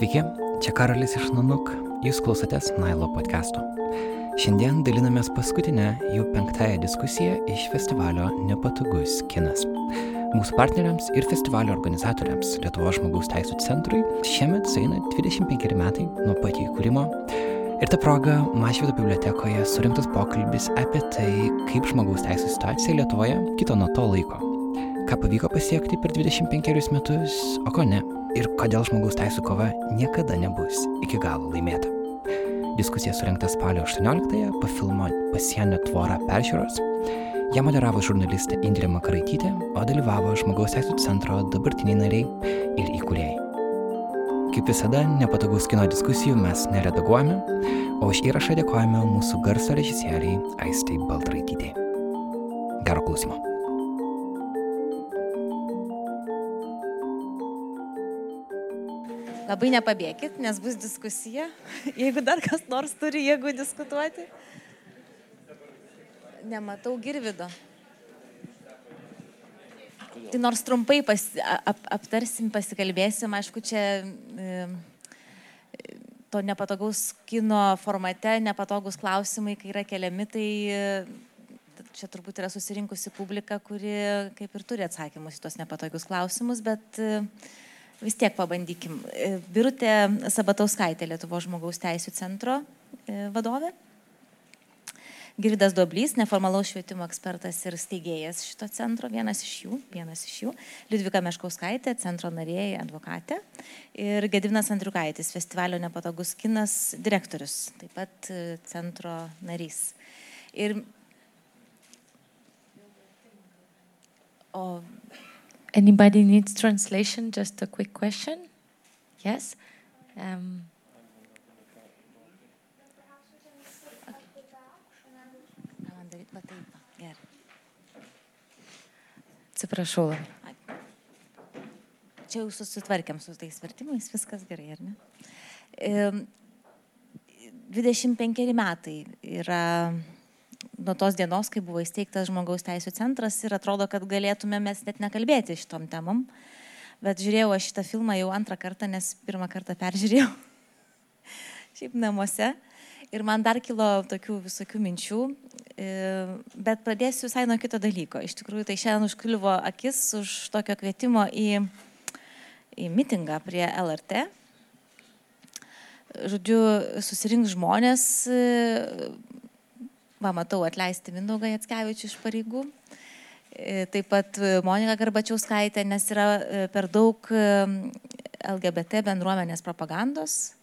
Sveiki, čia Karolis iš Nanuk, jūs klausotės Nailo podcast'o. Šiandien dalinamės paskutinę jų penktąją diskusiją iš festivalio Nepatogus kinas. Mūsų partneriams ir festivalio organizatoriams Lietuvo žmogaus teisų centrui šiemet sueina 25 metai nuo pat įkūrimo. Ir ta proga Mašvido bibliotekoje surinktas pokalbis apie tai, kaip žmogaus teisų situacija Lietuvoje kito nuo to laiko. Ką pavyko pasiekti per 25 metus, o ko ne ir kodėl žmogaus teisų kova niekada nebus iki galo laimėta. Diskusija surinkta spalio 18-ąją po filmo Pasienio tvora peržiūros. Ją moderavo žurnalistė Indrė Makaraitytė, o dalyvavo žmogaus teisų centro dabartiniai nariai ir įkūrėjai. Kaip visada, nepatogus kino diskusijų mes neredaguojame, o už įrašą dėkojame mūsų garso režisieriai Aistai Baltraitytė. Gero klausimo. Labai nepabėgit, nes bus diskusija, jeigu dar kas nors turi jėgų diskutuoti. Nematau girvido. Tai nors trumpai pas, ap, aptarsim, pasikalbėsim, aišku, čia e, to nepatogaus kino formate, nepatogus klausimai, kai yra keliami, tai e, čia turbūt yra susirinkusi publika, kuri kaip ir turi atsakymus į tos nepatogius klausimus, bet e, vis tiek pabandykim. Birutė Sabatauskaitė, Lietuvo žmogaus teisų centro vadovė. Girdas Doblys, neformalaus švietimo ekspertas ir steigėjas šito centro, vienas iš jų, vienas iš jų. Liudvika Meškauskaitė, centro narėjai, advokatė. Ir Gedivinas Andriukaitis, festivalio nepatogus kinas direktorius, taip pat centro narys. Ir Oh, anybody needs translation? Just a quick question. Yes. Um, Atsiprašau. Čia jau susitvarkėm su tais vertimais, viskas gerai, ar ne? 25 metai yra nuo tos dienos, kai buvo įsteigtas žmogaus teisų centras ir atrodo, kad galėtume mes net nekalbėti šitom temom. Bet žiūrėjau aš šitą filmą jau antrą kartą, nes pirmą kartą peržiūrėjau šiaip namuose. Ir man dar kilo tokių visokių minčių, bet pradėsiu visai nuo kito dalyko. Iš tikrųjų, tai šiandien užkliuvo akis už tokio kvietimo į, į mitingą prie LRT. Žodžiu, susirinks žmonės, va, matau, atleisti Mindaugą Jatskevičių iš pareigų. Taip pat Monika Garbačiauskaitė, nes yra per daug LGBT bendruomenės propagandos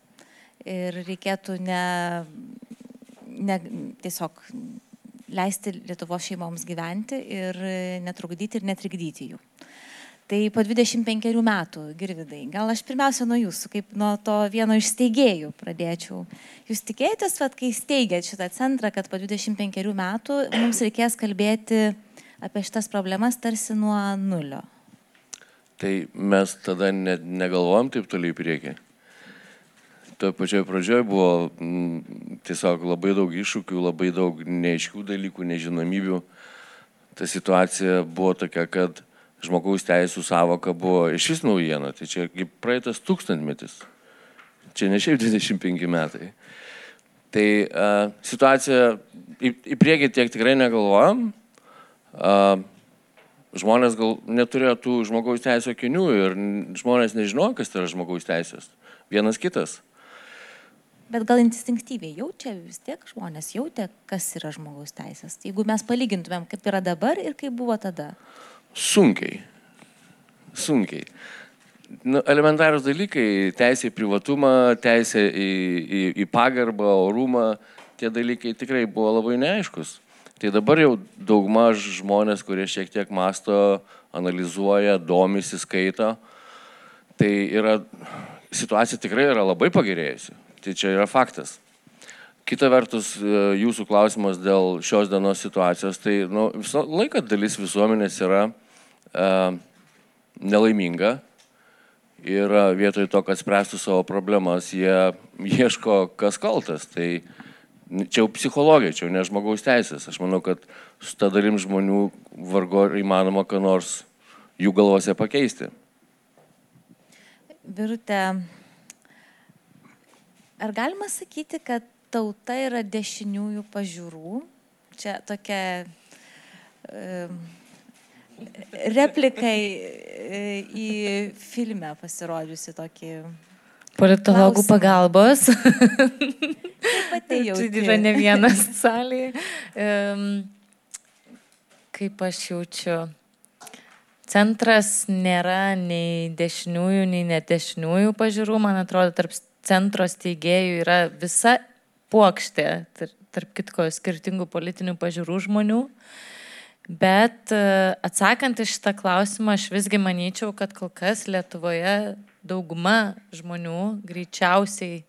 ir reikėtų ne, ne tiesiog leisti Lietuvos šeimoms gyventi ir netrukdyti ir netrikdyti jų. Tai po 25 metų, Girvidai, gal aš pirmiausia nuo jūsų, kaip nuo to vieno iš steigėjų pradėčiau. Jūs tikėjotės, kad kai steigėt šitą centrą, kad po 25 metų mums reikės kalbėti apie šitas problemas tarsi nuo nulio? Tai mes tada net negalvojom taip toliai į priekį toje pačioje pradžioje buvo m, tiesiog labai daug iššūkių, labai daug neaiškių dalykų, nežinomybių. Ta situacija buvo tokia, kad žmogaus teisų savoka buvo iš vis naujiena. Tai čia praeitas tūkstantmetis. Čia ne šiaip 25 metai. Tai a, situacija į, į priekį tiek tikrai negalvojam. A, žmonės gal neturėjo tų žmogaus teisų akinių ir žmonės nežinojo, kas tai yra žmogaus teisės. Vienas kitas. Bet gal instinktyviai jaučia vis tiek žmonės jautė, kas yra žmogaus teisės. Jeigu mes palygintumėm, kaip yra dabar ir kaip buvo tada. Sunkiai. Sunkiai. Nu, elementarūs dalykai - teisė į privatumą, teisė į, į, į pagarbą, orumą, tie dalykai tikrai buvo labai neaiškus. Tai dabar jau daugmaž žmonės, kurie šiek tiek masto, analizuoja, domisi, skaito, tai yra, situacija tikrai yra labai pagerėjusi. Tai čia yra faktas. Kita vertus, jūsų klausimas dėl šios dienos situacijos, tai nu, visą laiką dalis visuomenės yra e, nelaiminga ir vietoj to, kad spręstų savo problemas, jie ieško, kas kaltas. Tai čia jau psichologija, čia jau ne žmogaus teisės. Aš manau, kad su ta dalim žmonių vargo įmanoma ką nors jų galvose pakeisti. Birutė, ar galima sakyti, kad tauta yra dešiniųjų pažiūrų? Čia tokia e, replikai e, į filmę pasirodžiusi tokį. Politologų klausimą. pagalbos. Jau. Tai yra ne vienas salėje. Um, kaip aš jaučiu. Centras nėra nei dešiniųjų, nei netešiniųjų pažiūrų. Man atrodo, tarp centro steigėjų yra visa puokštė, tarp kitko, skirtingų politinių pažiūrų žmonių. Bet e, atsakant iš šitą klausimą, aš visgi manyčiau, kad kol kas Lietuvoje dauguma žmonių greičiausiai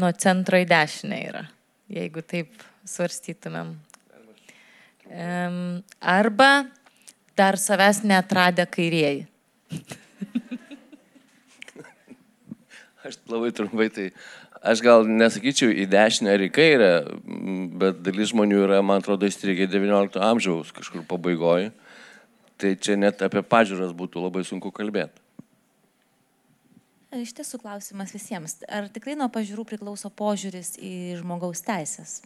nuo centro į dešinę yra, jeigu taip svarstytumėm. Arba dar savęs netradę kairieji. Aš labai trumpai tai, aš gal nesakyčiau į dešinę ar į kairę, bet dalis žmonių yra, man atrodo, įstrigę XIX amžiaus kažkur pabaigoje. Tai čia net apie pažiūras būtų labai sunku kalbėti. Iš tiesų klausimas visiems. Ar tikrai nuo pažiūrų priklauso požiūris į žmogaus teisės?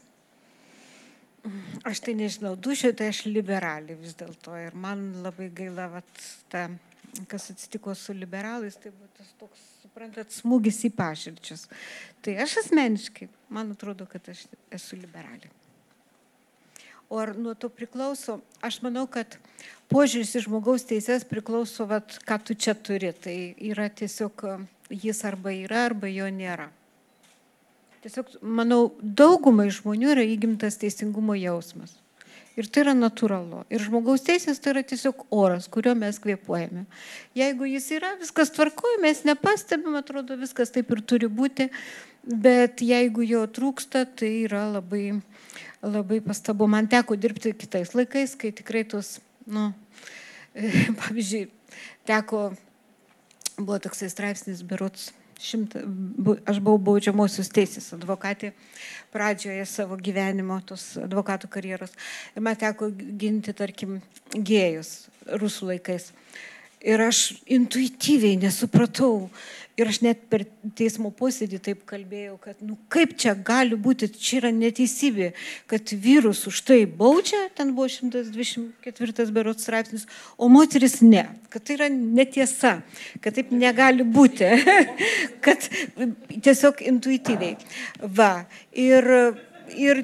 Aš tai nežinau, dušio tai aš liberali vis dėlto ir man labai gaila, vat, ta, kas atsitiko su liberalais, tai buvo tas toks, suprantat, smūgis į paširdžius. Tai aš asmeniškai, man atrodo, kad aš esu liberali. O ar nuo to priklauso, aš manau, kad požiūris į žmogaus teises priklauso, vat, ką tu čia turi. Tai yra tiesiog jis arba yra, arba jo nėra. Tiesiog, manau, daugumai žmonių yra įgimtas teisingumo jausmas. Ir tai yra natūralu. Ir žmogaus teisės tai yra tiesiog oras, kuriuo mes kvepuojame. Jeigu jis yra, viskas tvarkoja, mes nepastebim, atrodo, viskas taip ir turi būti, bet jeigu jo trūksta, tai yra labai, labai pastabu. Man teko dirbti kitais laikais, kai tikrai tos, nu, pavyzdžiui, teko, buvo toksai straipsnis Berots šimta, aš buvau baudžiamosios teisės advokatė pradžioje savo gyvenimo, tos advokatų karjeros. Ir man teko ginti, tarkim, gėjus rusų laikais. Ir aš intuityviai nesupratau. Ir aš net per teismo posėdį taip kalbėjau, kad, nu kaip čia gali būti, čia yra neteisybė, kad vyrus už tai baudžia, ten buvo 124 berot straipsnis, o moteris ne, kad tai yra netiesa, kad taip negali būti, kad tiesiog intuityviai. Va. Ir ir,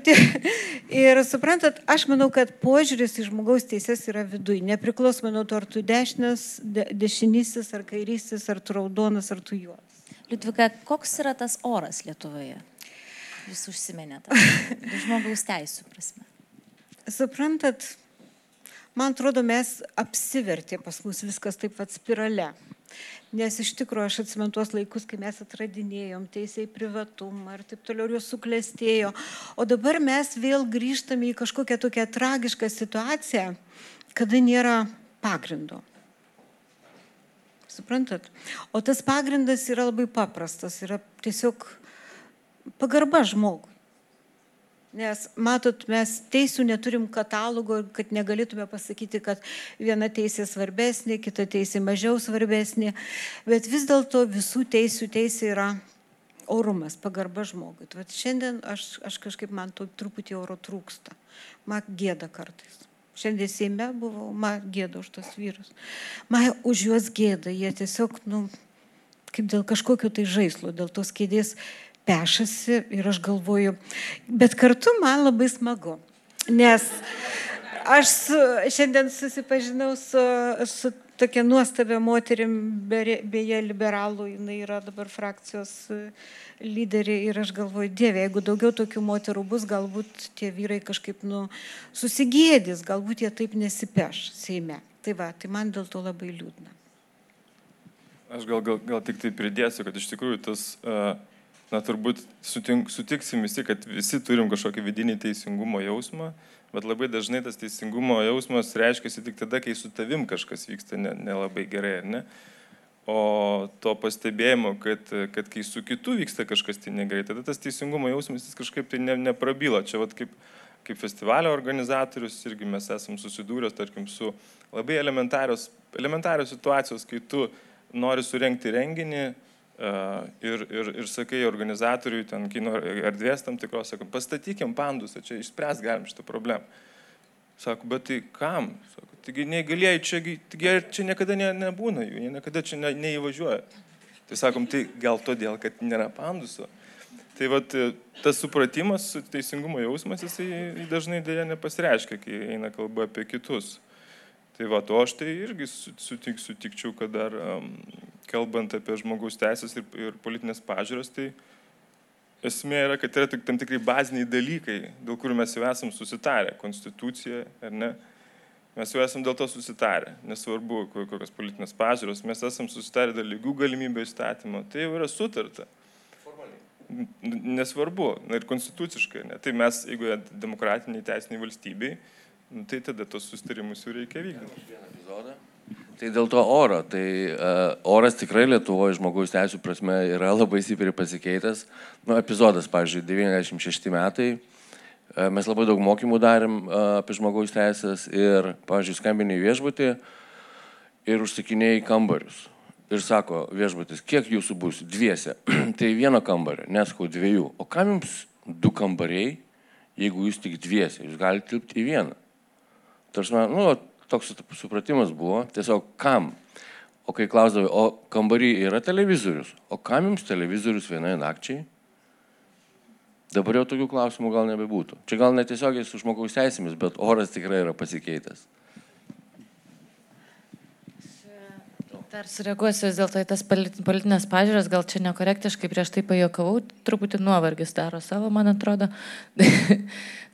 ir suprantat, aš manau, kad požiūris į žmogaus teises yra viduje, nepriklausomai nuo to, ar tu dešinas, de, dešinysis, ar kairysis, ar tu raudonas, ar tu juodas. Liutvika, koks yra tas oras Lietuvoje? Jūs užsiminėte. Žmogaus teisų prasme. Suprantat, man atrodo, mes apsivertė pas mus viskas taip pat spirale. Nes iš tikrųjų aš atsimenu tuos laikus, kai mes atradinėjom teisėjai privatumą ir taip toliau ir jos suklestėjo. O dabar mes vėl grįžtame į kažkokią tokią tragišką situaciją, kada nėra pagrindo. Suprantat? O tas pagrindas yra labai paprastas, yra tiesiog pagarba žmogui. Nes, matot, mes teisų neturim katalogo, kad negalėtume pasakyti, kad viena teisė svarbesnė, kita teisė mažiau svarbesnė, bet vis dėlto visų teisų teisė yra orumas, pagarba žmogui. Vat šiandien aš, aš kažkaip man to truputį oro trūksta. Man gėda kartais. Šiandien Seime buvau, man gėda už tos vyrus. Man už juos gėda, jie tiesiog, nu, kaip dėl kažkokio tai žaislo, dėl tos kėdės pešasi ir aš galvoju, bet kartu man labai smagu, nes aš su, šiandien susipažinau su, su tokia nuostabia moterim, beje, liberalų, jinai yra dabar frakcijos lyderė ir aš galvoju, Dieve, jeigu daugiau tokių moterų bus, galbūt tie vyrai kažkaip nu, susigėdys, galbūt jie taip nesipeš Seime. Tai va, tai man dėl to labai liūdna. Aš gal, gal, gal tik tai pridėsiu, kad iš tikrųjų tas uh, na turbūt sutink, sutiksim visi, kad visi turim kažkokį vidinį teisingumo jausmą, bet labai dažnai tas teisingumo jausmas reiškia tik tada, kai su tavim kažkas vyksta nelabai ne, ne gerai, ar ne? O to pastebėjimo, kad, kad kai su kitu vyksta kažkas tai negerai, tada tas teisingumo jausmas jis kažkaip tai ne, neprabyla. Čia vat kaip, kaip festivalio organizatorius irgi mes esam susidūręs, tarkim, su labai elementarios, elementarios situacijos, kai tu nori surenkti renginį, ir, ir, ir sakai organizatoriui, ten kino erdvės tam tikros, sakom, pastatykim pandusą, čia išspręs galim šitą problemą. Sako, bet tai kam? Sako, taigi neįgalėjai, čia, taigi čia niekada ne, nebūna jų, jie niekada čia ne, neįvažiuoja. Tai sakom, tai gal todėl, kad nėra panduso. Tai vat, tas supratimas, teisingumo jausmas, jisai dažnai dėja nepasireiškia, kai eina kalba apie kitus. Tai va, o aš tai irgi sutik, sutikčiau, kad dar um, kalbant apie žmogaus teisės ir, ir politinės pažiūros, tai esmė yra, kad yra tik tam tikrai baziniai dalykai, dėl kurių mes jau esam susitarę, konstitucija ar ne. Mes jau esam dėl to susitarę, nesvarbu, kokios politinės pažiūros, mes esam susitarę dėl lygių galimybių įstatymo, tai jau yra sutarta. Nesvarbu, na ir konstituciškai, ne. tai mes, jeigu demokratiniai teisiniai valstybei, tai tada tos sustarimus jau reikia vykdyti. Tai dėl to oro. Tai uh, oras tikrai Lietuvoje žmogaus teisų prasme yra labai stipriai pasikeitęs. Nu, epizodas, pavyzdžiui, 96 metai. Uh, mes labai daug mokymų darėm uh, apie žmogaus teisės ir, pavyzdžiui, skambiniai viešbutį ir užsikinėjai kambarius. Ir sako viešbutis, kiek jūsų bus? Dviese. tai vieno kambario, neskau dviejų. O kam jums du kambariai, jeigu jūs tik dviese? Jūs galite tilpti į vieną. Tarsi, nu, toks supratimas buvo, tiesiog kam. O kai klausdavai, o kambarį yra televizorius, o kam jums televizorius vienai nakčiai? Dabar jau tokių klausimų gal nebebūtų. Čia gal netiesiogiai su žmogaus teisėmis, bet oras tikrai yra pasikeitęs. Dar sureaguosiu vis dėlto į tas politinės pažiūras, gal čia nekorektiškai prieš tai pajokavau, truputį nuovargis daro savo, man atrodo.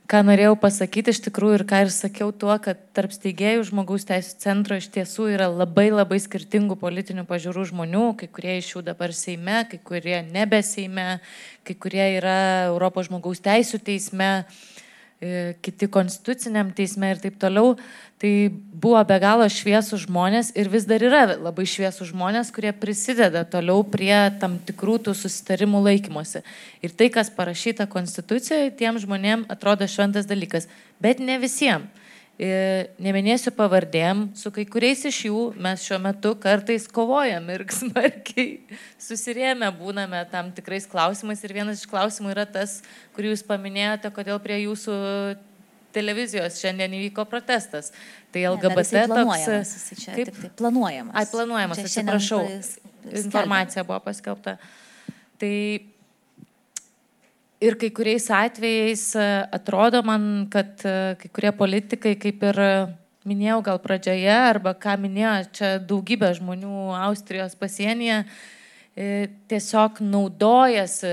ką norėjau pasakyti iš tikrųjų ir ką ir sakiau tuo, kad tarp steigėjų žmogaus teisų centro iš tiesų yra labai labai skirtingų politinių pažiūrų žmonių, kai kurie iš jų dabar Seime, kai kurie nebe Seime, kai kurie yra Europos žmogaus teisų teisme. E, kiti konstituciniam teisme ir taip toliau. Tai buvo be galo šviesų žmonės ir vis dar yra labai šviesų žmonės, kurie prisideda toliau prie tam tikrų tų susitarimų laikymosi. Ir tai, kas parašyta konstitucijoje, tiem žmonėm atrodo šventas dalykas, bet ne visiems. Neminėsiu pavardėm, su kai kuriais iš jų mes šiuo metu kartais kovojam ir smarkiai susirėmę būname tam tikrais klausimais. Ir vienas iš klausimų yra tas, kurį jūs paminėjote, kodėl prie jūsų televizijos šiandien įvyko protestas. Tai LGBT ne, toks. Čia, kaip tai planuojamas. Ai, planuojamas, atsiprašau. Informacija buvo paskelbta. Tai Ir kai kuriais atvejais e, atrodo man, kad e, kai kurie politikai, kaip ir minėjau gal pradžioje, arba ką minėjo čia daugybė žmonių Austrijos pasienyje, e, tiesiog naudojasi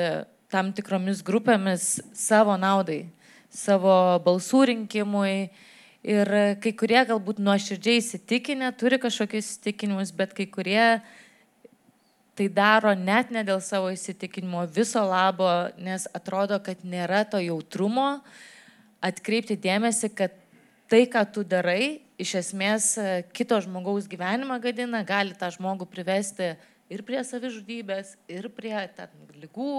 tam tikromis grupėmis savo naudai, savo balsų rinkimui. Ir kai kurie galbūt nuoširdžiai įsitikinę, turi kažkokius įsitikinimus, bet kai kurie tai daro net ne dėl savo įsitikinimo viso labo, nes atrodo, kad nėra to jautrumo atkreipti dėmesį, kad tai, ką tu darai, iš esmės e, kito žmogaus gyvenimą gadina, gali tą žmogų privesti ir prie savižudybės, ir prie lygų,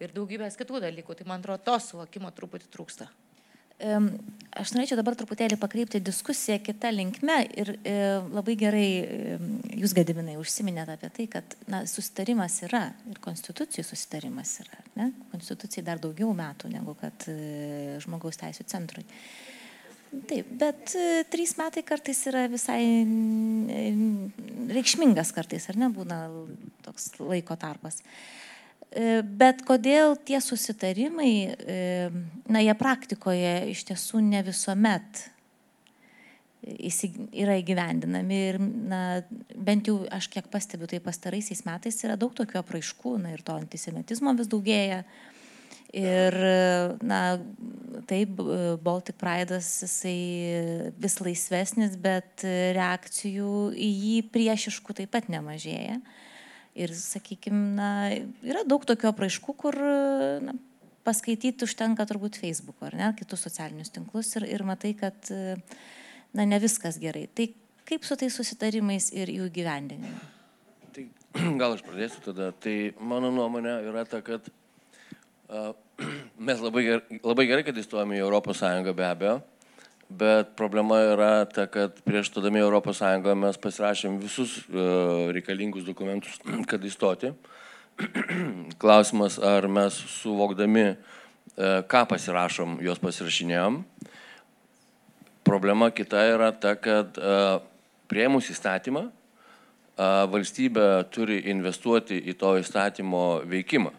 ir daugybės kitų dalykų. Tai man atrodo, to suvokimo truputį trūksta. Aš norėčiau dabar truputėlį pakreipti diskusiją kitą linkmę ir e, labai gerai jūs, Gadiminai, užsiminėte apie tai, kad na, susitarimas yra ir konstitucijų susitarimas yra. Ne? Konstitucijai dar daugiau metų negu kad e, žmogaus teisų centrui. Taip, bet e, trys metai kartais yra visai reikšmingas kartais, ar ne, būna toks laiko tarpas. E, bet kodėl tie susitarimai, e, na, jie praktikoje iš tiesų ne visuomet yra įgyvendinami ir, na, bent jau aš kiek pastebiu, tai pastaraisiais metais yra daug tokių apraiškų, na, ir to antisemitizmo vis daugėja. Ir, na, taip, Baltic Pride'as jisai vis laisvesnis, bet reakcijų į jį priešiškų taip pat nemažėja. Uh, Ir, sakykime, na, yra daug tokių apraiškų, kur na, paskaityti užtenka turbūt Facebook'o ar ne, kitus socialinius tinklus ir, ir matai, kad na, ne viskas gerai. Tai kaip su tais susitarimais ir jų gyvendinimu? Tai gal aš pradėsiu tada. Tai mano nuomonė yra ta, kad uh, mes labai, ger, labai gerai, kad įstojame į Europos Sąjungą be abejo, bet problema yra ta, kad prieš stodami Europos Sąjungą mes pasirašėm visus uh, reikalingus dokumentus, kad įstoti. klausimas, ar mes suvokdami, e, ką pasirašom, juos pasirašinėjom. Problema kita yra ta, kad e, prieimus įstatymą, valstybė turi investuoti į to įstatymo veikimą.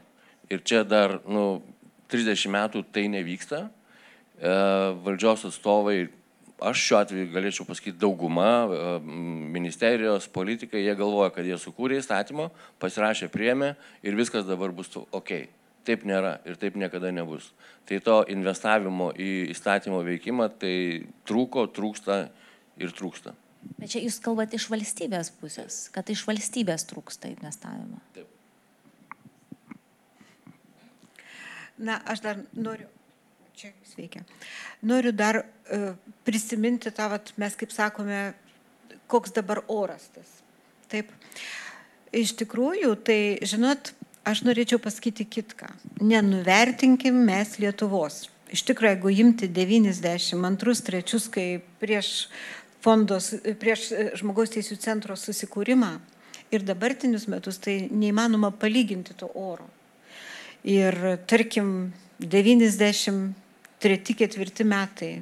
Ir čia dar nu, 30 metų tai nevyksta. Valdžios atstovai aš šiuo atveju galėčiau pasakyti dauguma e, ministerijos, politikai, jie galvoja, kad jie sukūrė įstatymą, pasirašė priemę ir viskas dabar bus ok. Taip nėra ir taip niekada nebus. Tai to investavimo į įstatymo veikimą tai trūko, trūksta ir trūksta. Bet čia jūs kalbate iš valstybės pusės, kad iš valstybės trūksta investavimo. Taip. Na, aš dar noriu čia jis veikia. Noriu dar uh, prisiminti tą, vat, mes kaip sakome, koks dabar oras tas. Taip. Iš tikrųjų, tai, žinot, aš norėčiau pasakyti kitką. Nenuvertinkim mes Lietuvos. Iš tikrųjų, jeigu imti 92-3, kai prieš fondos, prieš e, žmogaus teisų centro susikūrimą ir dabartinius metus, tai neįmanoma palyginti to oro. Ir tarkim, 90 treti, ketvirti metai.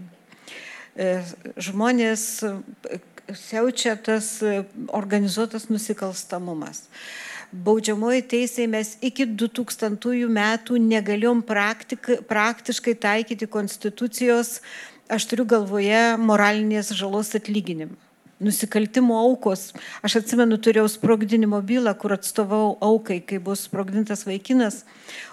E, žmonės e, siaučia tas e, organizuotas nusikalstamumas. Baudžiamoji teisė mes iki 2000 metų negalėjom praktik, praktiškai taikyti konstitucijos, aš turiu galvoje moralinės žalos atlyginimą nusikaltimo aukos. Aš atsimenu, turėjau sprogdinimo bylą, kur atstovau aukai, kai buvo sprogdintas vaikinas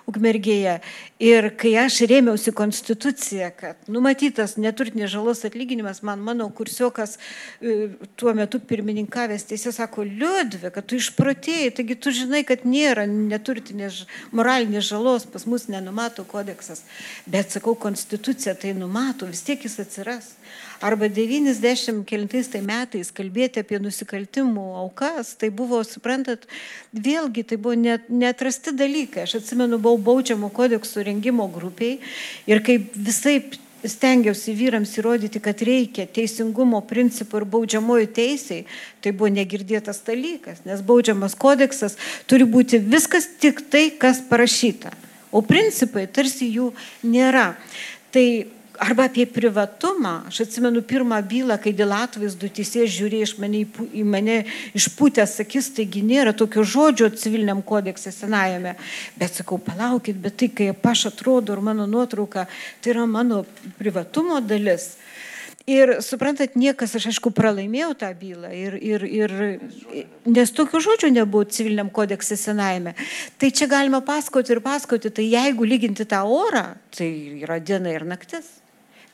Ukmergėje. Ir kai aš rėmiausi konstituciją, kad numatytas neturtinės žalos atlyginimas, man mano kursiokas e, tuo metu pirmininkavęs teisė sako, liudvi, kad tu išprotėjai, taigi tu žinai, kad nėra neturtinės moralinės žalos, pas mus nenumato kodeksas. Bet sakau, konstitucija tai numato, vis tiek jis atsiras arba 90 kelintais tai metais kalbėti apie nusikaltimų aukas, tai buvo, suprantat, vėlgi tai buvo net, netrasti dalykai. Aš atsimenu, buvau baudžiamo kodeksų rengimo grupiai ir kaip visai stengiausi vyrams įrodyti, kad reikia teisingumo principų ir baudžiamojų teisiai, tai buvo negirdėtas dalykas, nes baudžiamas kodeksas turi būti viskas tik tai, kas parašyta, o principai tarsi jų nėra. Tai Arba apie privatumą. Aš atsimenu pirmą bylą, kai dėl atvaizdų teisėjas žiūrėjo iš mane, į mane išpūtęs akis, taigi nėra tokio žodžio civiliniam kodekse senajame. Bet sakau, palaukit, bet tai, kai aš atrodo ir mano nuotrauka, tai yra mano privatumo dalis. Ir suprantat, niekas, aš aišku, pralaimėjau tą bylą, ir, ir, ir, nes tokių žodžių nebuvo civiliniam kodekse senajame. Tai čia galima pasakoti ir pasakoti, tai jeigu lyginti tą orą, tai yra diena ir naktis.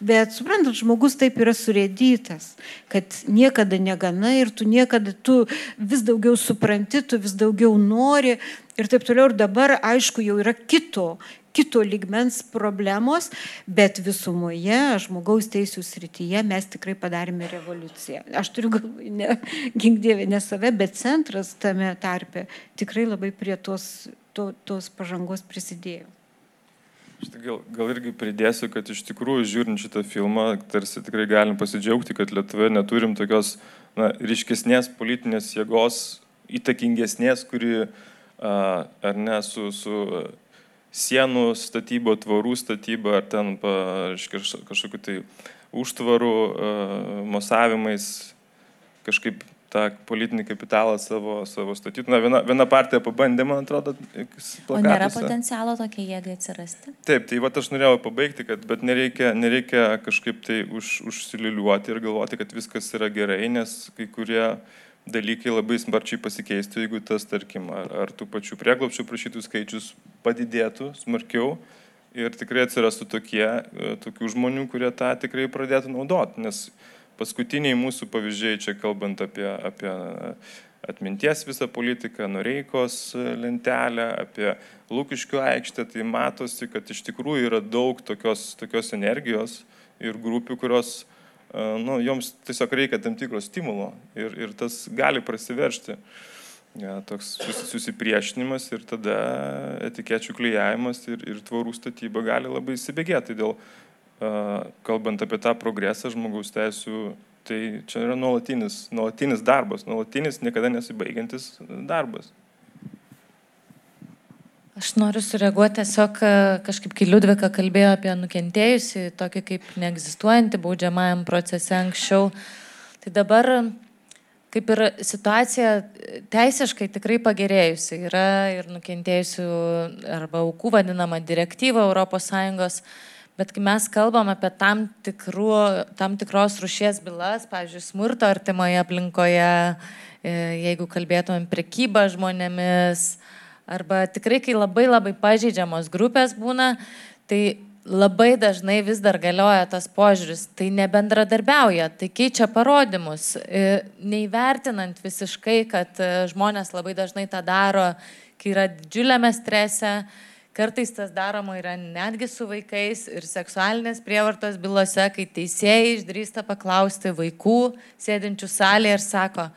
Bet suprantat, žmogus taip yra surėdytas, kad niekada negana ir tu niekada, tu vis daugiau supranti, tu vis daugiau nori ir taip toliau. Ir dabar, aišku, jau yra kito, kito ligmens problemos, bet visumoje, žmogaus teisų srityje mes tikrai padarėme revoliuciją. Aš turiu galvoje, ne, gink ne save, bet centras tame tarpe tikrai labai prie tos, to, tos pažangos prisidėjo. Aš tai gal, gal irgi pridėsiu, kad iš tikrųjų žiūrint šitą filmą, tarsi tikrai galim pasidžiaugti, kad Lietuvoje neturim tokios na, ryškesnės politinės jėgos, įtakingesnės, kuri, ar ne, su, su sienų statybo, tvarų statyba, ar ten pa, kažkokiu tai užtvarų mosavimais kažkaip tą politinį kapitalą savo, savo statyti. Na, viena, viena partija pabandė, man atrodo, plakatuose. O nėra potencialo tokia jėgai atsirasti? Taip, tai va aš norėjau pabaigti, kad, bet nereikia, nereikia kažkaip tai už, užsiliuliuoti ir galvoti, kad viskas yra gerai, nes kai kurie dalykai labai smarčiai pasikeistų, jeigu tas, tarkim, ar, ar tų pačių prieglopščių prašytų skaičius padidėtų smarkiau ir tikrai atsirastų tokie, tokių žmonių, kurie tą tikrai pradėtų naudoti. Nes paskutiniai mūsų pavyzdžiai, čia kalbant apie, apie atminties visą politiką, Noreikos lentelę, apie Lūkiškių aikštę, tai matosi, kad iš tikrųjų yra daug tokios, tokios energijos ir grupių, kurios, nu, joms tiesiog reikia tam tikro stimulo ir, ir tas gali prasiveršti. Ja, toks susipriešinimas ir tada etikečių klyjavimas ir, ir tvorų statyba gali labai įsibėgėti. Dėl kalbant apie tą progresą žmogaus teisų, tai čia yra nuolatinis, nuolatinis darbas, nuolatinis niekada nesibaigiantis darbas. Aš noriu sureaguoti tiesiog kažkaip, kai Liudvika kalbėjo apie nukentėjusi, tokį kaip neegzistuojantį baudžiamajam procese anksčiau. Tai dabar kaip ir situacija teisiškai tikrai pagerėjusi. Yra ir nukentėjusių arba aukų vadinama direktyva ES, bet kai mes kalbam apie tam, tikrų, tam tikros rušies bylas, pavyzdžiui, smurto artimoje aplinkoje, e, jeigu kalbėtumėm prekybą žmonėmis, Arba tikrai, kai labai labai pažeidžiamos grupės būna, tai labai dažnai vis dar galioja tas požiūris, tai nebendradarbiauja, tai keičia parodymus, e, neįvertinant visiškai, kad e, žmonės labai dažnai tą daro, kai yra didžiuliame strese, kartais tas daroma yra netgi su vaikais ir seksualinės prievartos bylose, kai teisėjai išdrįsta paklausti vaikų sėdinčių salėje ir sako,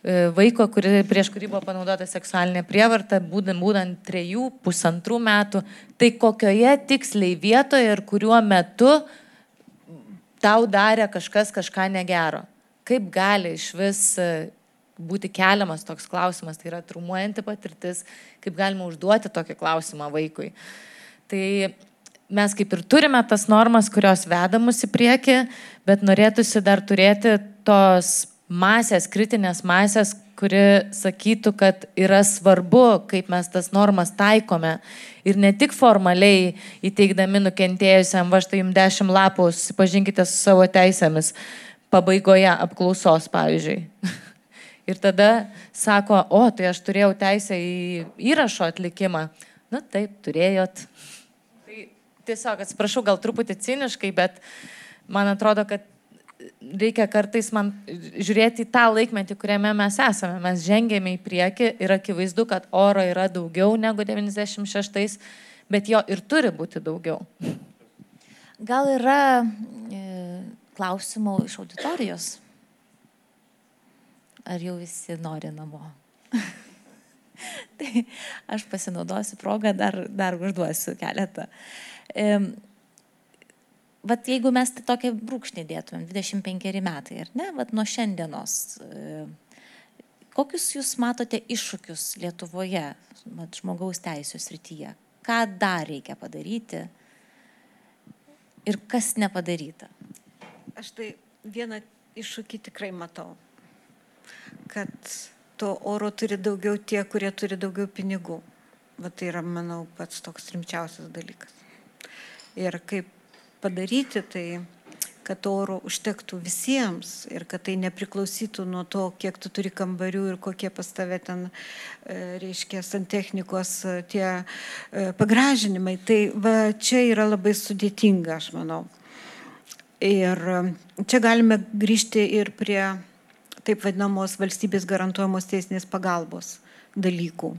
E, vaiko, kuri, prieš kurį buvo panaudota seksualinė prievarta, būdant, būdant trejų, pusantrų metų, tai kokioje tiksliai vietoje ir kuriuo metu tau darė kažkas kažką negero. Kaip gali iš vis e, būti keliamas toks klausimas, tai yra trumuojanti patirtis, kaip galima užduoti tokį klausimą vaikui. Tai mes kaip ir turime tas normas, kurios veda mus į priekį, bet norėtųsi dar turėti tos masės, kritinės masės, kuri sakytų, kad yra svarbu, kaip mes tas normas taikome. Ir ne tik formaliai įteikdami nukentėjusiam, va štai jums dešimt lapų, susipažinkite su savo teisėmis, pabaigoje apklausos, pavyzdžiui. Ir tada sako, o, tai aš turėjau teisę į įrašo atlikimą. Na taip, turėjot. Tai tiesiog atsiprašau, gal truputį ciniškai, bet man atrodo, kad reikia kartais man žiūrėti į tą laikmetį, kuriame mes esame. Mes žengėme į priekį ir akivaizdu, kad oro yra daugiau negu 96, bet jo ir turi būti daugiau. Gal yra e, klausimų iš auditorijos? Ar jau visi nori namo? tai aš pasinaudosiu progą, dar, dar užduosiu keletą. E, Vat jeigu mes tai tokią brūkšnį dėtumėm, 25 metai, ar ne, vat nuo šiandienos, e, kokius jūs matote iššūkius Lietuvoje, vat, žmogaus teisų srityje? Ką dar reikia padaryti ir kas nepadaryta? Aš tai vieną iššūkį tikrai matau, kad to oro turi daugiau tie, kurie turi daugiau pinigų. Va tai yra, manau, pats toks rimčiausias dalykas. Ir kaip padaryti tai, kad oro užtektų visiems ir kad tai nepriklausytų nuo to, kiek tu turi kambarių ir kokie pas tave ten, e, reiškia, santechnikos e, tie e, pagražinimai. Tai va, čia yra labai sudėtinga, aš manau. Ir čia galime grįžti ir prie taip vadinamos valstybės garantuojamos teisinės pagalbos dalykų.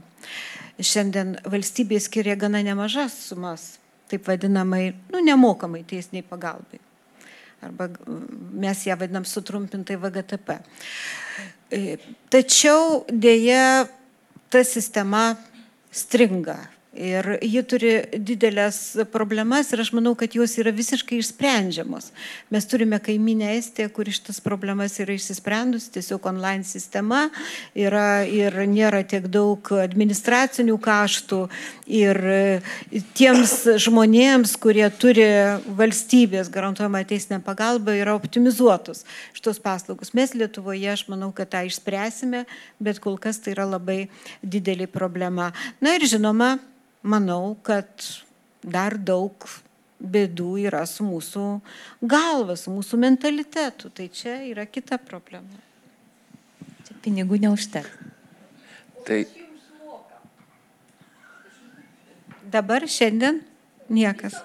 Šiandien valstybė skiria gana nemažas sumas taip vadinamai, nu, nemokamai teisiniai pagalbai. Arba mes ją vadinam sutrumpintai VGTP. E, tačiau dėja ta sistema stringa Ir ji turi didelės problemas ir aš manau, kad jos yra visiškai išsprendžiamos. Mes turime kaiminę Estiją, kur šitas problemas yra išsisprendus, tiesiog online sistema yra ir nėra tiek daug administracinių kaštų. Ir tiems žmonėms, kurie turi valstybės garantuojamą teisinę pagalbą, yra optimizuotos šitos paslaugos. Mes Lietuvoje, aš manau, kad tą išspręsime, bet kol kas tai yra labai didelė problema. Na ir žinoma, manau, kad dar daug bėdų yra su mūsų galva, su mūsų mentalitetu. Tai čia yra kita problema. Čia pinigų neužteks. Tai dabar šiandien niekas.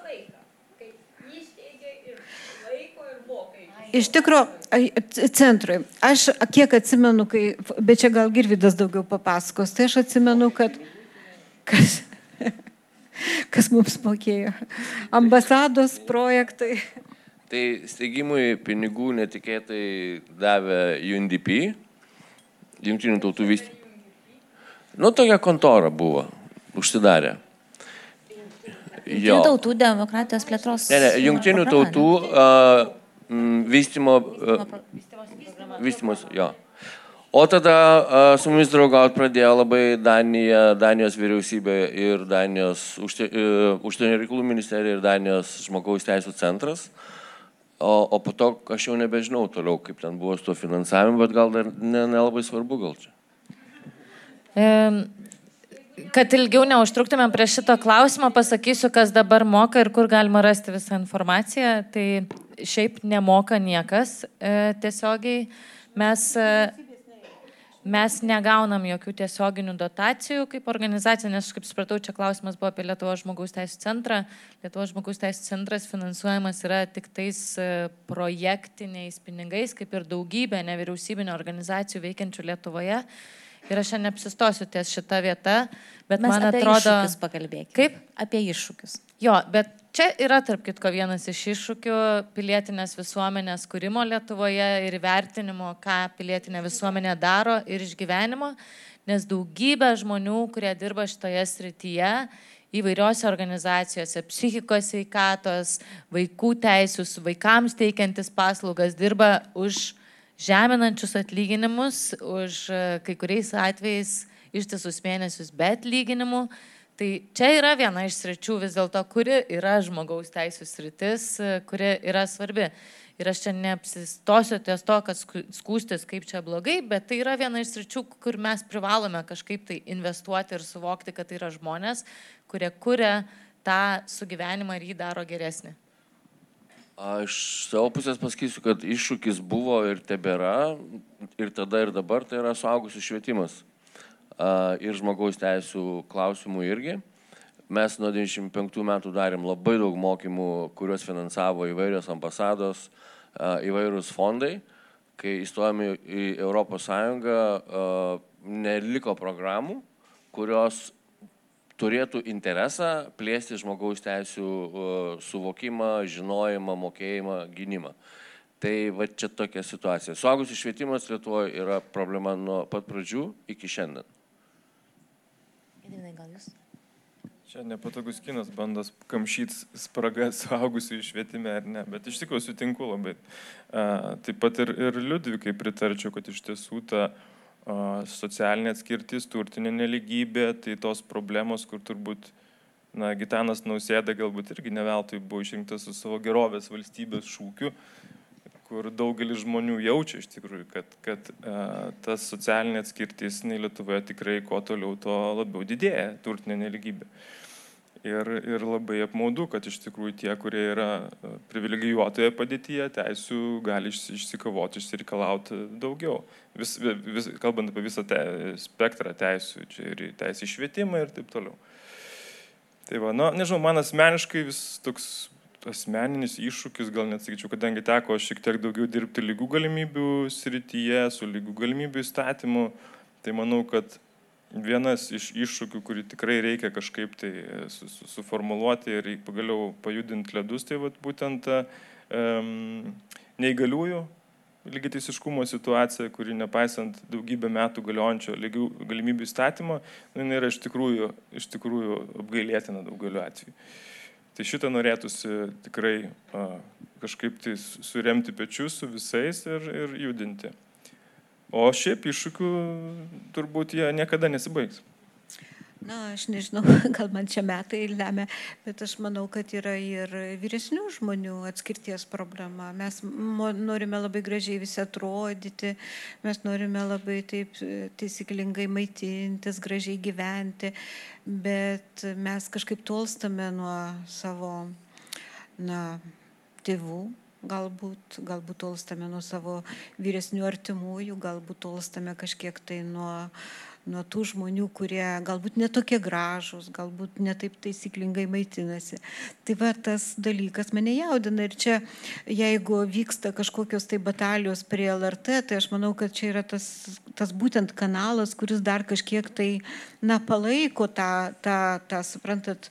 Iš tikrųjų, centrui, aš kiek atsimenu, kai, bet čia gal Girvidas daugiau papasakos, tai aš atsimenu, kad kas, kas mums mokėjo. Ambasados projektai. Tai steigimui pinigų netikėtai davė UNDP, Junktinių tautų vystymų. Nu, tokia kontora buvo, užsidarė. Jungtinių tautų demokratijos plėtros. Ne, ne, jungtinių tautų uh, vystymo. Uh, vystimos, jo. O tada a, su mumis draugauti pradėjo labai Danija, Danijos vyriausybė ir Danijos užsienio reikalų ministerija ir Danijos žmogaus teisų centras. O, o po to aš jau nebežinau toliau, kaip ten buvo su tuo finansavimu, bet gal dar nelabai ne svarbu gal čia. Kad ilgiau neužtruktumėm prie šito klausimo, pasakysiu, kas dabar moka ir kur galima rasti visą informaciją. Tai šiaip nemoka niekas e, tiesiogiai. Mes e, Mes negaunam jokių tiesioginių dotacijų kaip organizacija, nes, kaip supratau, čia klausimas buvo apie Lietuvo žmogaus teisų centrą. Lietuvo žmogaus teisų centras finansuojamas yra tik tais e, projektiniais pinigais, kaip ir daugybė nevyriausybinio organizacijų veikiančių Lietuvoje. Ir aš šiandien apsistosiu ties šitą vietą, bet Mes man atrodo... Pakalbėkime. Kaip? Apie iššūkius. Jo, bet Čia yra, tarp kitko, vienas iš iššūkių pilietinės visuomenės kūrimo Lietuvoje ir vertinimo, ką pilietinė visuomenė daro ir išgyvenimo, nes daugybė žmonių, kurie dirba šitoje srityje, įvairiose organizacijose, psichikos sveikatos, vaikų teisų, vaikams teikiantis paslaugas, dirba už žeminančius atlyginimus, už kai kuriais atvejais ištisus mėnesius be atlyginimų. Tai čia yra viena iš sričių vis dėlto, kuri yra žmogaus teisų sritis, kuri yra svarbi. Ir aš čia neapsistosiu ties to, kad skūstis kaip čia blogai, bet tai yra viena iš sričių, kur mes privalome kažkaip tai investuoti ir suvokti, kad tai yra žmonės, kurie kuria tą sugyvenimą ir jį daro geresnį. Aš savo pusės pasakysiu, kad iššūkis buvo ir tebėra, ir tada ir dabar tai yra suaugusių švietimas ir žmogaus teisų klausimų irgi. Mes nuo 95 metų darėm labai daug mokymų, kuriuos finansavo įvairios ambasados, įvairūs fondai. Kai įstojame į ES, neliko programų, kurios turėtų interesą plėsti žmogaus teisų suvokimą, žinojimą, mokėjimą, gynimą. Tai va čia tokia situacija. Suaugusių švietimas Lietuvoje yra problema nuo pat pradžių iki šiandien. Gedinai, gal jūs? Čia nepatogus kinas bando kamšyti spragas suaugusių išvietime ar ne, bet iš tikrųjų sutinku labai. A, taip pat ir, ir Liudvikai pritarčiau, kad iš tiesų ta a, socialinė atskirtis, turtinė neligybė, tai tos problemos, kur turbūt, na, Gitanas Nausėda galbūt irgi neveltui buvo išrinktas su savo gerovės valstybės šūkiu, kur daugelis žmonių jaučia iš tikrųjų, kad, kad uh, tas socialinė atskirtis Lietuvoje tikrai kuo toliau, tuo labiau didėja turtinė neligybė. Ir, ir labai apmaudu, kad iš tikrųjų tie, kurie yra privilegijuotoje padėtyje, teisų gali išsikovoti, išsireikalauti daugiau. Vis, vis, kalbant apie visą te, spektrą teisų, čia ir teisų išvietimą ir taip toliau. Tai va, nu, nežinau, man asmeniškai vis toks asmeninis iššūkis, gal net sakyčiau, kadangi teko šiek tiek daugiau dirbti lygų galimybių srityje, su lygų galimybių įstatymu, tai manau, kad vienas iš iššūkių, kurį tikrai reikia kažkaip tai su, su, suformuluoti ir pagaliau pajudinti ledus, tai vat, būtent um, neįgaliųjų lygiai teisiškumo situacija, kuri nepaisant daugybę metų galiojančio lygių galimybių įstatymo, nu, yra iš tikrųjų, iš tikrųjų apgailėtina daugeliu atveju. Tai šitą norėtųsi tikrai a, kažkaip tai suremti pečius su visais ir, ir judinti. O šiaip iššūkių turbūt jie niekada nesibaigs. Na, aš nežinau, gal man čia metai lemia, bet aš manau, kad yra ir vyresnių žmonių atskirties problema. Mes norime labai gražiai visi atrodyti, mes norime labai taip taisyklingai maitintis, gražiai gyventi, bet mes kažkaip tolstame nuo savo, na, tėvų, galbūt, galbūt tolstame nuo savo vyresnių artimųjų, galbūt tolstame kažkiek tai nuo nuo tų žmonių, kurie galbūt netokie gražūs, galbūt netaip taisyklingai maitinasi. Tai va tas dalykas mane jaudina ir čia, jeigu vyksta kažkokios tai batalijos prie LRT, tai aš manau, kad čia yra tas, tas būtent kanalas, kuris dar kažkiek tai, na, palaiko tą, tą, tą suprantat,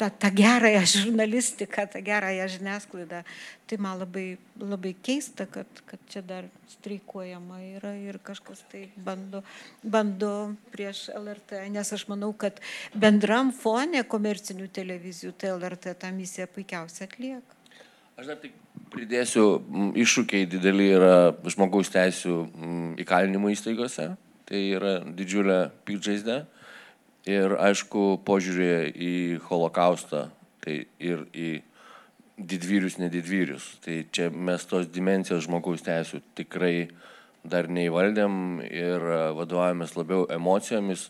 tą, tą gerąją žurnalistiką, tą gerąją žiniasklaidą. Tai man labai, labai keista, kad, kad čia dar streikuojama yra ir kažkas tai bando, bando prieš LRT, nes aš manau, kad bendram fone komercinių televizijų tai LRT tą misiją puikiausiai atlieka. Aš dar tik pridėsiu, iššūkiai dideli yra žmogaus teisų įkalinimo įstaigose. Tai yra didžiulė pikžaizde. Ir aišku, požiūrė į holokaustą, tai ir į didvyrius, nedidvyrius. Tai čia mes tos dimensijos žmogaus teisų tikrai dar neįvaldėm ir vadovavomės labiau emocijomis,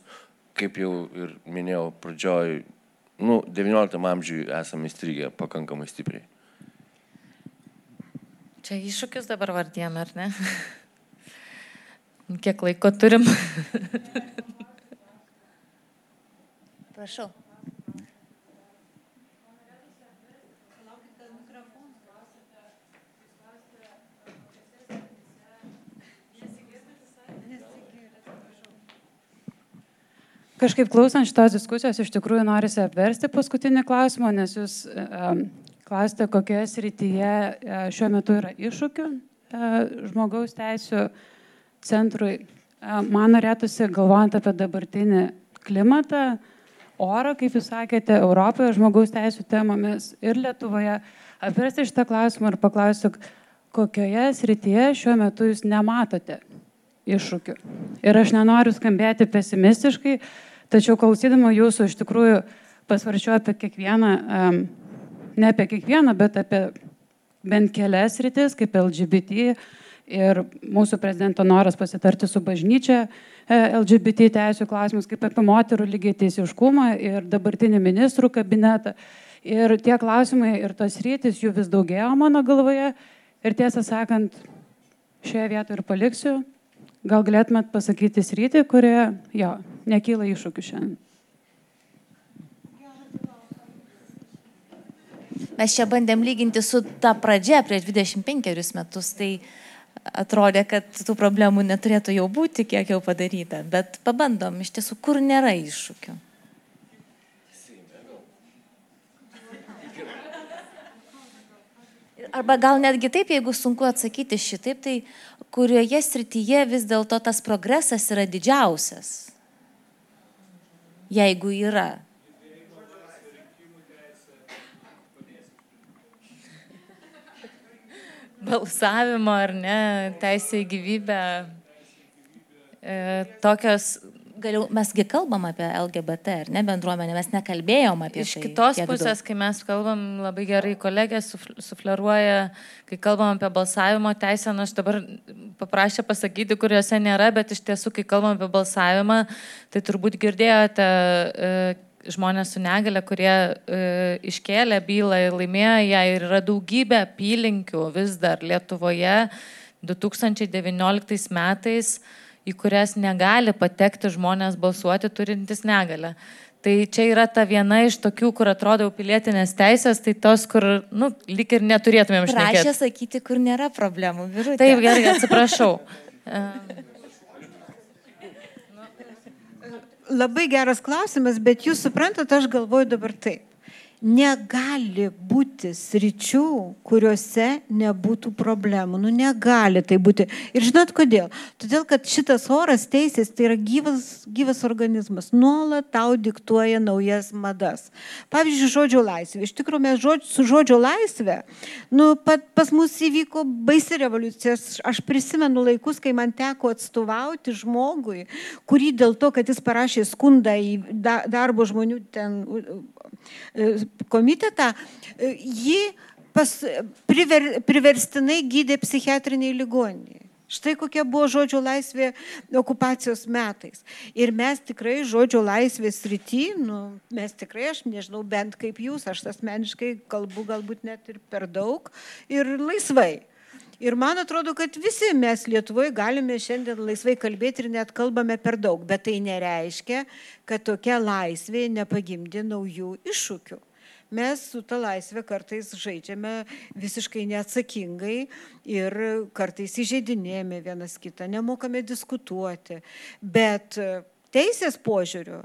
kaip jau ir minėjau pradžioj, nu, XIX amžiui esame įstrigę pakankamai stipriai. Čia iššūkis dabar vardėm, ar ne? Kiek laiko turim? Prašau. Kažkaip klausant šitos diskusijos, iš tikrųjų norisi apversti paskutinį klausimą, nes jūs um, klausite, kokioje srityje uh, šiuo metu yra iššūkių žmogaus teisų centrui. Man norėtųsi, galvojant apie dabartinį klimatą, orą, kaip jūs sakėte, Europoje žmogaus teisų temomis ir Lietuvoje, apversti šitą klausimą ir paklausiu, kokioje srityje šiuo metu jūs nematote iššūkių. Ir aš nenoriu skambėti pesimistiškai, Tačiau klausydama jūsų iš tikrųjų pasvarčiau apie kiekvieną, ne apie kiekvieną, bet apie bent kelias rytis, kaip LGBT ir mūsų prezidento noras pasitarti su bažnyčia e, LGBT teisų klausimus, kaip apie moterų lygiai teisiškumą ir dabartinį ministrų kabinetą. Ir tie klausimai ir tos rytis jų vis daugėjo mano galvoje. Ir tiesą sakant, šioje vietoje ir paliksiu. Gal galėtumėt pasakyti sritį, kurioje, jo, nekyla iššūkių šiandien. Mes čia bandėm lyginti su ta pradžia prieš 25 metus, tai atrodė, kad tų problemų neturėtų jau būti, kiek jau padaryta. Bet pabandom, iš tiesų, kur nėra iššūkių. Arba gal netgi taip, jeigu sunku atsakyti šitaip, tai kurioje srityje vis dėlto tas progresas yra didžiausias? Jeigu yra. Balsavimo ar ne, teisė į gyvybę. E, tokios galiau, mesgi kalbam apie LGBT, ar ne bendruomenę, mes nekalbėjom apie Iš tai. Iš kitos pusės, kai mes kalbam, labai gerai kolegė sufleruoja, kai kalbam apie balsavimo teisę, nu aš dabar paprašė pasakyti, kuriuose nėra, bet iš tiesų, kai kalbam apie balsavimą, tai turbūt girdėjote e, žmonės su negale, kurie e, iškėlė bylą ir laimėjo ją ir yra daugybė apylinkių vis dar Lietuvoje 2019 metais į kurias negali patekti žmonės balsuoti turintys negalę. Tai čia yra ta viena iš tokių, kur atrodo pilietinės teisės, tai tos, kur, nu, lik ir neturėtumėm šnekėti. Prašė sakyti, kur nėra problemų, virutė. Taip, gerai, atsiprašau. Labai geras klausimas, bet jūs suprantate, aš galvoju dabar taip negali būti sričių, kuriuose nebūtų problemų. Nu, negali tai būti. Ir žinot kodėl? Todėl, kad šitas oras teisės tai yra gyvas, gyvas organizmas. Nuolat tau diktuoja naujas madas. Pavyzdžiui, žodžio laisvė. Iš tikrųjų, mes žodž, su žodžio laisvė, nu, pat, pas mus įvyko baisi revoliucija. Aš prisimenu laikus, kai man teko atstovauti žmogui, kurį dėl to, kad jis parašė skundą į darbo žmonių ten komitetą, jį pas, priver, priverstinai gydė psichiatriniai ligoniniai. Štai kokia buvo žodžio laisvė okupacijos metais. Ir mes tikrai žodžio laisvės rytį, nu, mes tikrai, aš nežinau, bent kaip jūs, aš asmeniškai kalbu galbūt net ir per daug ir laisvai. Ir man atrodo, kad visi mes Lietuvoje galime šiandien laisvai kalbėti ir net kalbame per daug, bet tai nereiškia, kad tokia laisvė nepagimdė naujų iššūkių mes su ta laisvė kartais žaidžiame visiškai neatsakingai ir kartais įžeidinėjame vienas kitą, nemokame diskutuoti. Bet teisės požiūriu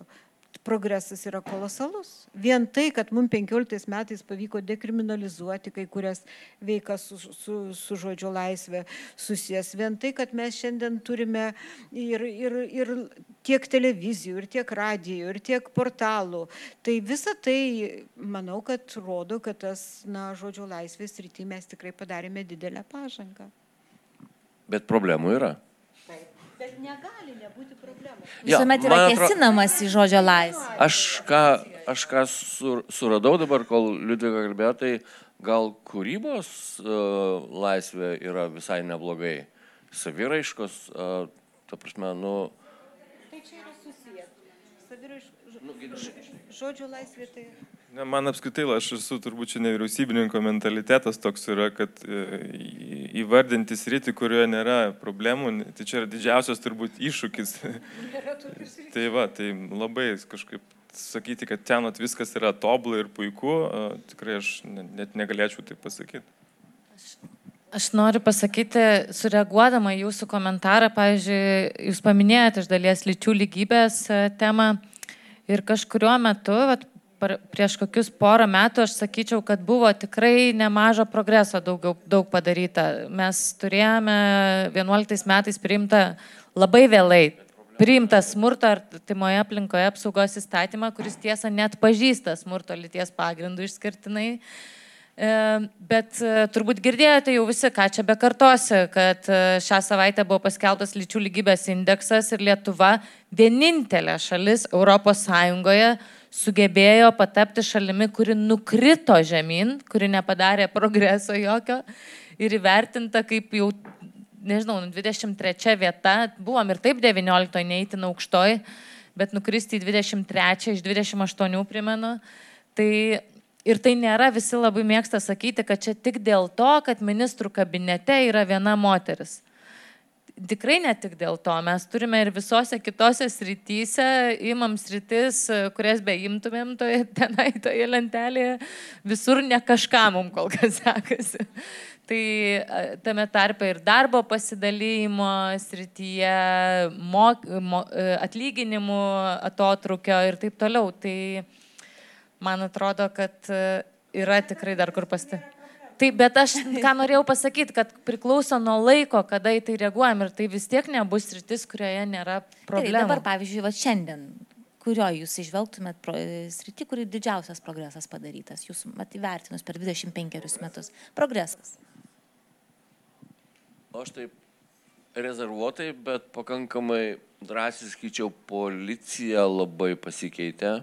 progresas yra kolosalus. Vien tai, kad mums 15 metais pavyko dekriminalizuoti kai kurias veikas su, su, su žodžio laisvė susijęs, vien tai, kad mes šiandien turime ir, ir, ir tiek televizijų, ir tiek radijų, ir tiek portalų, tai visa tai, manau, kad rodo, kad tas, na, žodžio laisvės rytį mes tikrai padarėme didelę pažangą. Bet problemų yra. Bet negali nebūti problemų. Visuomet yra kėsinamas į žodžio laisvę. Aš ką, aš ką sur, suradau dabar, kol Liudvika kalbėjo, tai gal kūrybos uh, laisvė yra visai neblogai. Saviraiškos, uh, ta prasme, nu... Tai čia yra susiję. Saviraiškos. Nu, žodžio laisvė tai... Ne, man apskritai, aš esu turbūt čia nevyriausybininko mentalitetas toks yra, kad e, įvardinti sritį, kurioje nėra problemų, tai čia yra didžiausias turbūt iššūkis. tai va, tai labai kažkaip sakyti, kad ten viskas yra tobulai ir puiku, tikrai aš net negalėčiau tai pasakyti. Aš, aš noriu pasakyti, sureaguodama jūsų komentarą, pavyzdžiui, jūs paminėjote iš dalies lyčių lygybės e, temą ir kažkuriuo metu, vat, prieš kokius porą metų aš sakyčiau, kad buvo tikrai nemažo progreso daug, daug padaryta. Mes turėjome 11 metais priimtą labai vėlai priimtą smurto artimoje aplinkoje apsaugos įstatymą, kuris tiesa net pažįsta smurto lyties pagrindų išskirtinai. E, bet e, turbūt girdėjote jau visi, ką čia bekartosi, kad e, šią savaitę buvo paskelbtas lyčių lygybės indeksas ir Lietuva vienintelė šalis Sąjungoje sugebėjo patapti šalimi, kuri nukrito žemyn, kuri nepadarė progreso jokio ir įvertinta kaip jau, nežinau, 23 vieta, buvom ir taip 19 neįtin aukštoj, bet nukristi į 23 iš 28 primenu. Tai ir tai nėra visi labai mėgsta sakyti, kad čia tik dėl to, kad ministrų kabinete yra viena moteris tikrai ne tik dėl to, mes turime ir visose kitose srityse, imam sritis, kurias beimtumėm toje, tenai toje lentelėje, visur ne kažką mums kol kas sekasi. Tai tame tarpe ir darbo pasidalymo srityje, mok, mo, atlyginimų atotrukio ir taip toliau. Tai man atrodo, kad yra tikrai dar kur pasti. Taip, bet aš ką norėjau pasakyti, kad priklauso nuo laiko, kada į tai reaguojam ir tai vis tiek nebus rytis, kurioje nėra problemų. Tai dabar, pavyzdžiui, va šiandien, kurio jūs išvelgtumėt srity, kuri didžiausias progresas padarytas, jūs mat įvertinus per 25 metus. Progresas. Aš taip rezervuotai, bet pakankamai drąsiai skaičiau, policija labai pasikeitė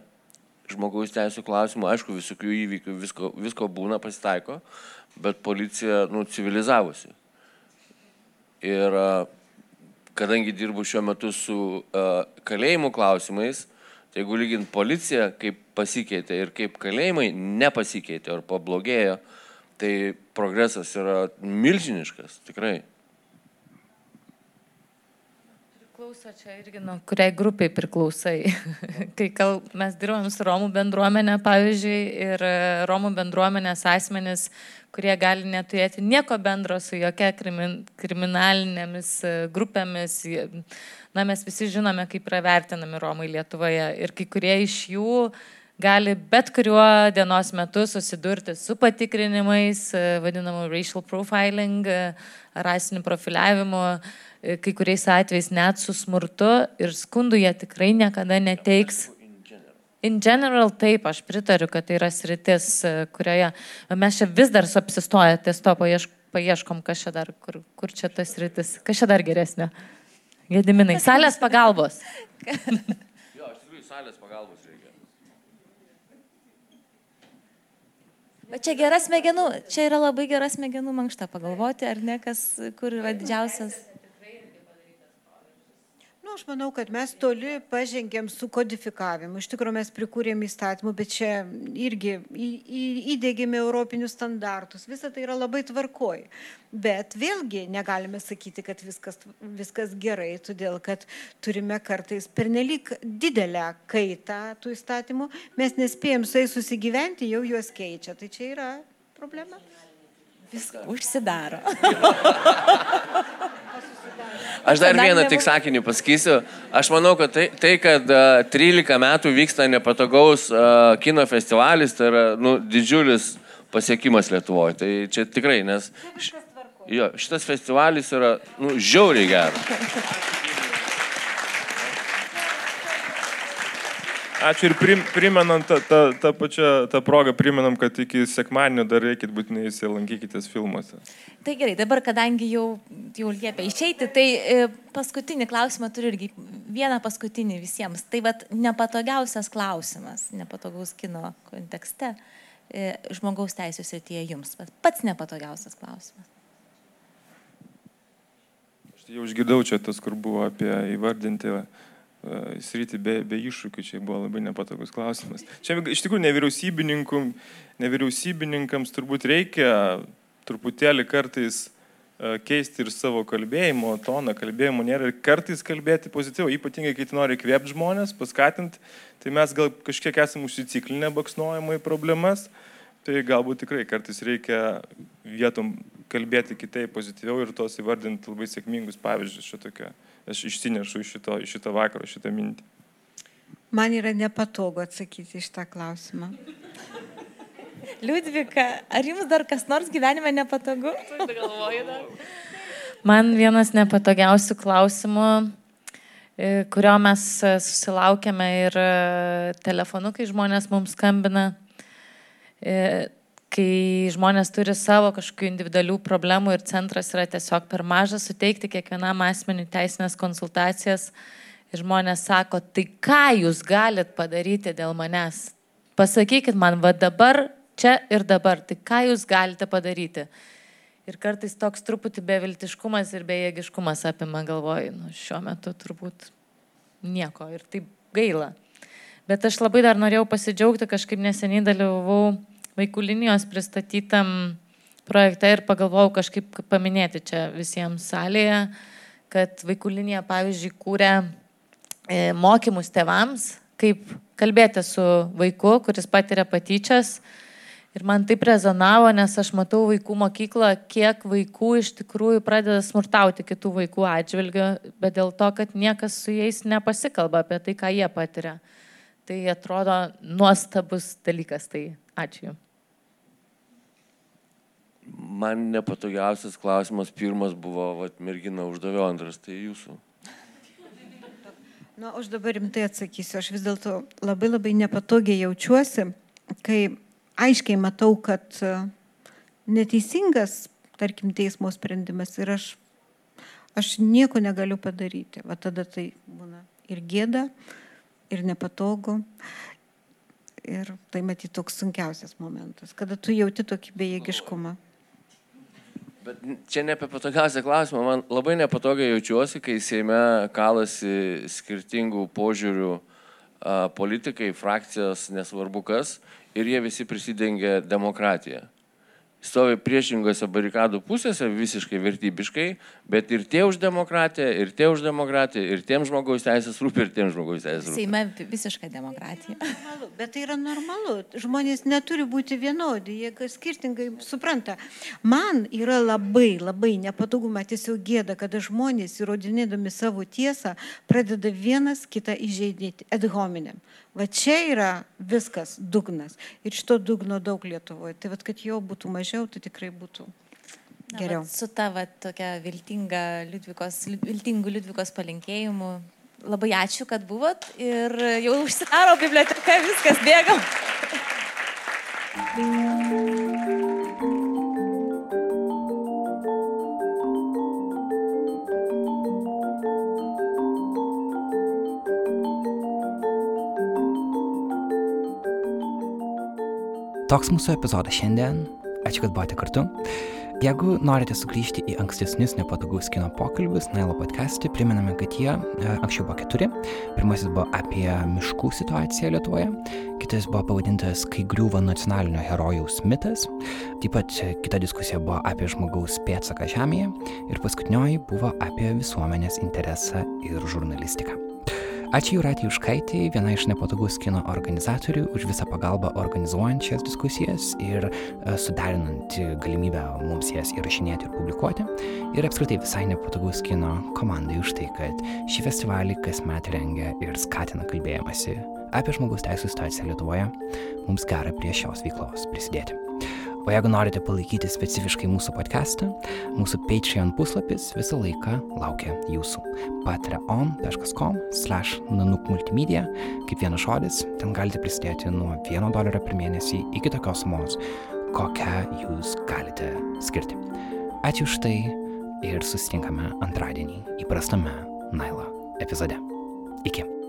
žmogaus teisų klausimų, aišku, visokių įvykių, visko, visko būna, pasitaiko, bet policija, nu, civilizavusi. Ir kadangi dirbu šiuo metu su uh, kalėjimų klausimais, tai jeigu lygint policiją, kaip pasikeitė ir kaip kalėjimai nepasikeitė ar pablogėjo, tai progresas yra milžiniškas, tikrai. Priklauso čia irgi nuo kuriai grupiai priklausai. Kai kal, mes dirbam su Romų bendruomenė, pavyzdžiui, ir e, Romų bendruomenės asmenys, kurie gali neturėti nieko bendro su jokia krimin, kriminalinėmis e, grupėmis. Na, mes visi žinome, kaip yra vertinami Romai Lietuvoje. Ir kai kurie iš jų gali bet kuriuo dienos metu susidurti su patikrinimais, e, vadinamu racial profiling, rasiniu profiliavimu E, kai kuriais atvejais net su smurtu ir skundų jie tikrai niekada neteiks. In general, taip, aš pritariu, kad tai yra sritis, e, kurioje mes čia vis dar apsistoję ties to paiešk, paieškom, kas čia dar, kur, kur čia tas sritis, kas čia dar geresnė. Gediminai, salės pagalbos. jo, iš tikrųjų, salės pagalbos Bet čia gera smegenų, čia yra labai gera smegenų mankšta pagalvoti, ar ne, kas, kur yra didžiausias Nu, aš manau, kad mes toli pažengėm su kodifikavimu. Iš tikrųjų, mes prikūrėm įstatymų, bet čia irgi į, į, įdėgėme europinius standartus. Visa tai yra labai tvarkoj. Bet vėlgi negalime sakyti, kad viskas, viskas gerai, todėl kad turime kartais pernelyg didelę kaitą tų įstatymų. Mes nespėjom su jais susigyventi, jau juos keičia. Tai čia yra problema. Viskas užsidaro. Aš dar vieną tik sakinį pasakysiu. Aš manau, kad tai, tai kad uh, 13 metų vyksta nepatogaus uh, kino festivalis, tai yra nu, didžiulis pasiekimas Lietuvoje. Tai čia tikrai, nes jo, šitas festivalis yra nu, žiauriai geras. Ačiū ir prim, primenam tą, tą, tą pačią tą progą, primenam, kad iki sekmadienio dar reikit būtinai įsilankykitės filmuose. Tai gerai, dabar kadangi jau, jau liepia išeiti, tai e, paskutinį klausimą turiu irgi vieną paskutinį visiems. Tai vad nepatogiausias klausimas, nepatogaus kino kontekste, e, žmogaus teisų srityje jums. Pats nepatogiausias klausimas. Aš jau išgirdau čia tas, kur buvo apie įvardinti sritį be, be iššūkių, čia buvo labai nepatogus klausimas. Čia iš tikrųjų nevyriausybininkams turbūt reikia truputėlį kartais keisti ir savo kalbėjimo toną, kalbėjimo nėra ir kartais kalbėti pozityviau, ypatingai kai nori kvėpti žmonės, paskatinti, tai mes gal kažkiek esame užsiciklinę baksnuojimo į problemas, tai galbūt tikrai kartais reikia vietom kalbėti kitaip, pozityviau ir tos įvardinti labai sėkmingus pavyzdžius šitokia aš išsinešu iš šito, iš šito vakaro šitą mintį. Man yra nepatogu atsakyti iš tą klausimą. Liudvika, ar jums dar kas nors gyvenime nepatogu? Man vienas nepatogiausių klausimų, e, kurio mes e, susilaukėme ir e, telefonu, kai žmonės mums skambina, kai žmonės turi savo kažkokių individualių problemų ir centras yra tiesiog per mažas suteikti kiekvienam asmeniu teisinės konsultacijas ir žmonės sako, tai ką jūs galit padaryti dėl manęs? Pasakykit man, va dabar, čia ir dabar, tai ką jūs galite padaryti? Ir kartais toks truputį beviltiškumas ir bejėgiškumas apima galvoj, nu, šiuo metu turbūt nieko ir taip gaila. Bet aš labai dar norėjau pasidžiaugti, kažkaip neseniai dalyvavau vaikų linijos pristatytam projekte ir pagalvojau kažkaip paminėti čia visiems salėje, kad vaikų linija, pavyzdžiui, kūrė e, mokymus tevams, kaip kalbėti su vaiku, kuris patiria patyčias. Ir man taip rezonavo, nes aš matau vaikų mokyklą, kiek vaikų iš tikrųjų pradeda smurtauti kitų vaikų atžvilgiu, bet dėl to, kad niekas su jais nepasikalba apie tai, ką jie patiria. Tai atrodo nuostabus dalykas. Tai ačiū. Man nepatogiausias klausimas pirmas buvo, vat, mergina uždavė, antras tai jūsų. Na, aš dabar rimtai atsakysiu. Aš vis dėlto labai labai nepatogiai jaučiuosi, kai aiškiai matau, kad e, neteisingas, tarkim, teismo sprendimas ir aš, aš nieko negaliu padaryti. Va tada tai būna ir gėda, ir nepatogu. Ir tai matyti toks sunkiausias momentas, kada tu jauti tokį bejėgiškumą. Bet čia ne apie patogiausią klausimą, man labai nepatogiai jaučiuosi, kai Seime kalasi skirtingų požiūrių a, politikai, frakcijos, nesvarbu kas, ir jie visi prisidengia demokratiją stovi priešingose barikadų pusėse visiškai vertybiškai, bet ir tie už demokratiją, ir tie už demokratiją, ir tiem žmogaus teisės rūpi, ir tiem žmogaus teisės rūpi. Seime visiškai demokratija. Normalu, bet tai yra normalu. Žmonės neturi būti vienodi, jie skirtingai supranta. Man yra labai, labai nepatoguma, tiesiog gėda, kada žmonės įrodinėdami savo tiesą pradeda vienas kitą įžeidinėti ad hominem. Va čia yra viskas dugnas. Ir šito dugno daug Lietuvoje. Tai vad, kad jo būtų mažiau, tai tikrai būtų geriau. Na, su ta va, tokia viltinga Liudvikos, viltingų Liudvikos palinkėjimu. Labai ačiū, kad buvot ir jau užsidaro biblioteka, viskas bėgam. Toks mūsų epizodas šiandien. Ačiū, kad buvote kartu. Jeigu norite sugrįžti į ankstesnius nepatogus kino pokalbius, Nailo podcast'e, priminame, kad jie e, anksčiau buvo keturi. Pirmasis buvo apie miškų situaciją Lietuvoje, kitas buvo pavadintas Kai griūva nacionalinio herojaus mitas, taip pat kita diskusija buvo apie žmogaus pėdsaką Žemėje ir paskutinioji buvo apie visuomenės interesą ir žurnalistiką. Ačiū Juratį Užkaitį, viena iš nepatogus kino organizatorių, už visą pagalbą organizuojant šias diskusijas ir e, sudarinant galimybę mums jas įrašinėti ir publikuoti. Ir apskritai visai nepatogus kino komandai už tai, kad šį festivalį kasmet rengia ir skatina kalbėjimąsi apie žmogaus teisų situaciją Lietuvoje. Mums gera prie šios veiklos prisidėti. O jeigu norite palaikyti specifiškai mūsų podcastą, mūsų Patreon puslapis visą laiką laukia jūsų. patreon.com slash nanukmultimedia, kaip vienas žodis, ten galite prisidėti nuo 1 dolerio per mėnesį iki tokios sumos, kokią jūs galite skirti. Ačiū už tai ir susitinkame antradienį įprastame Nailo epizode. Iki.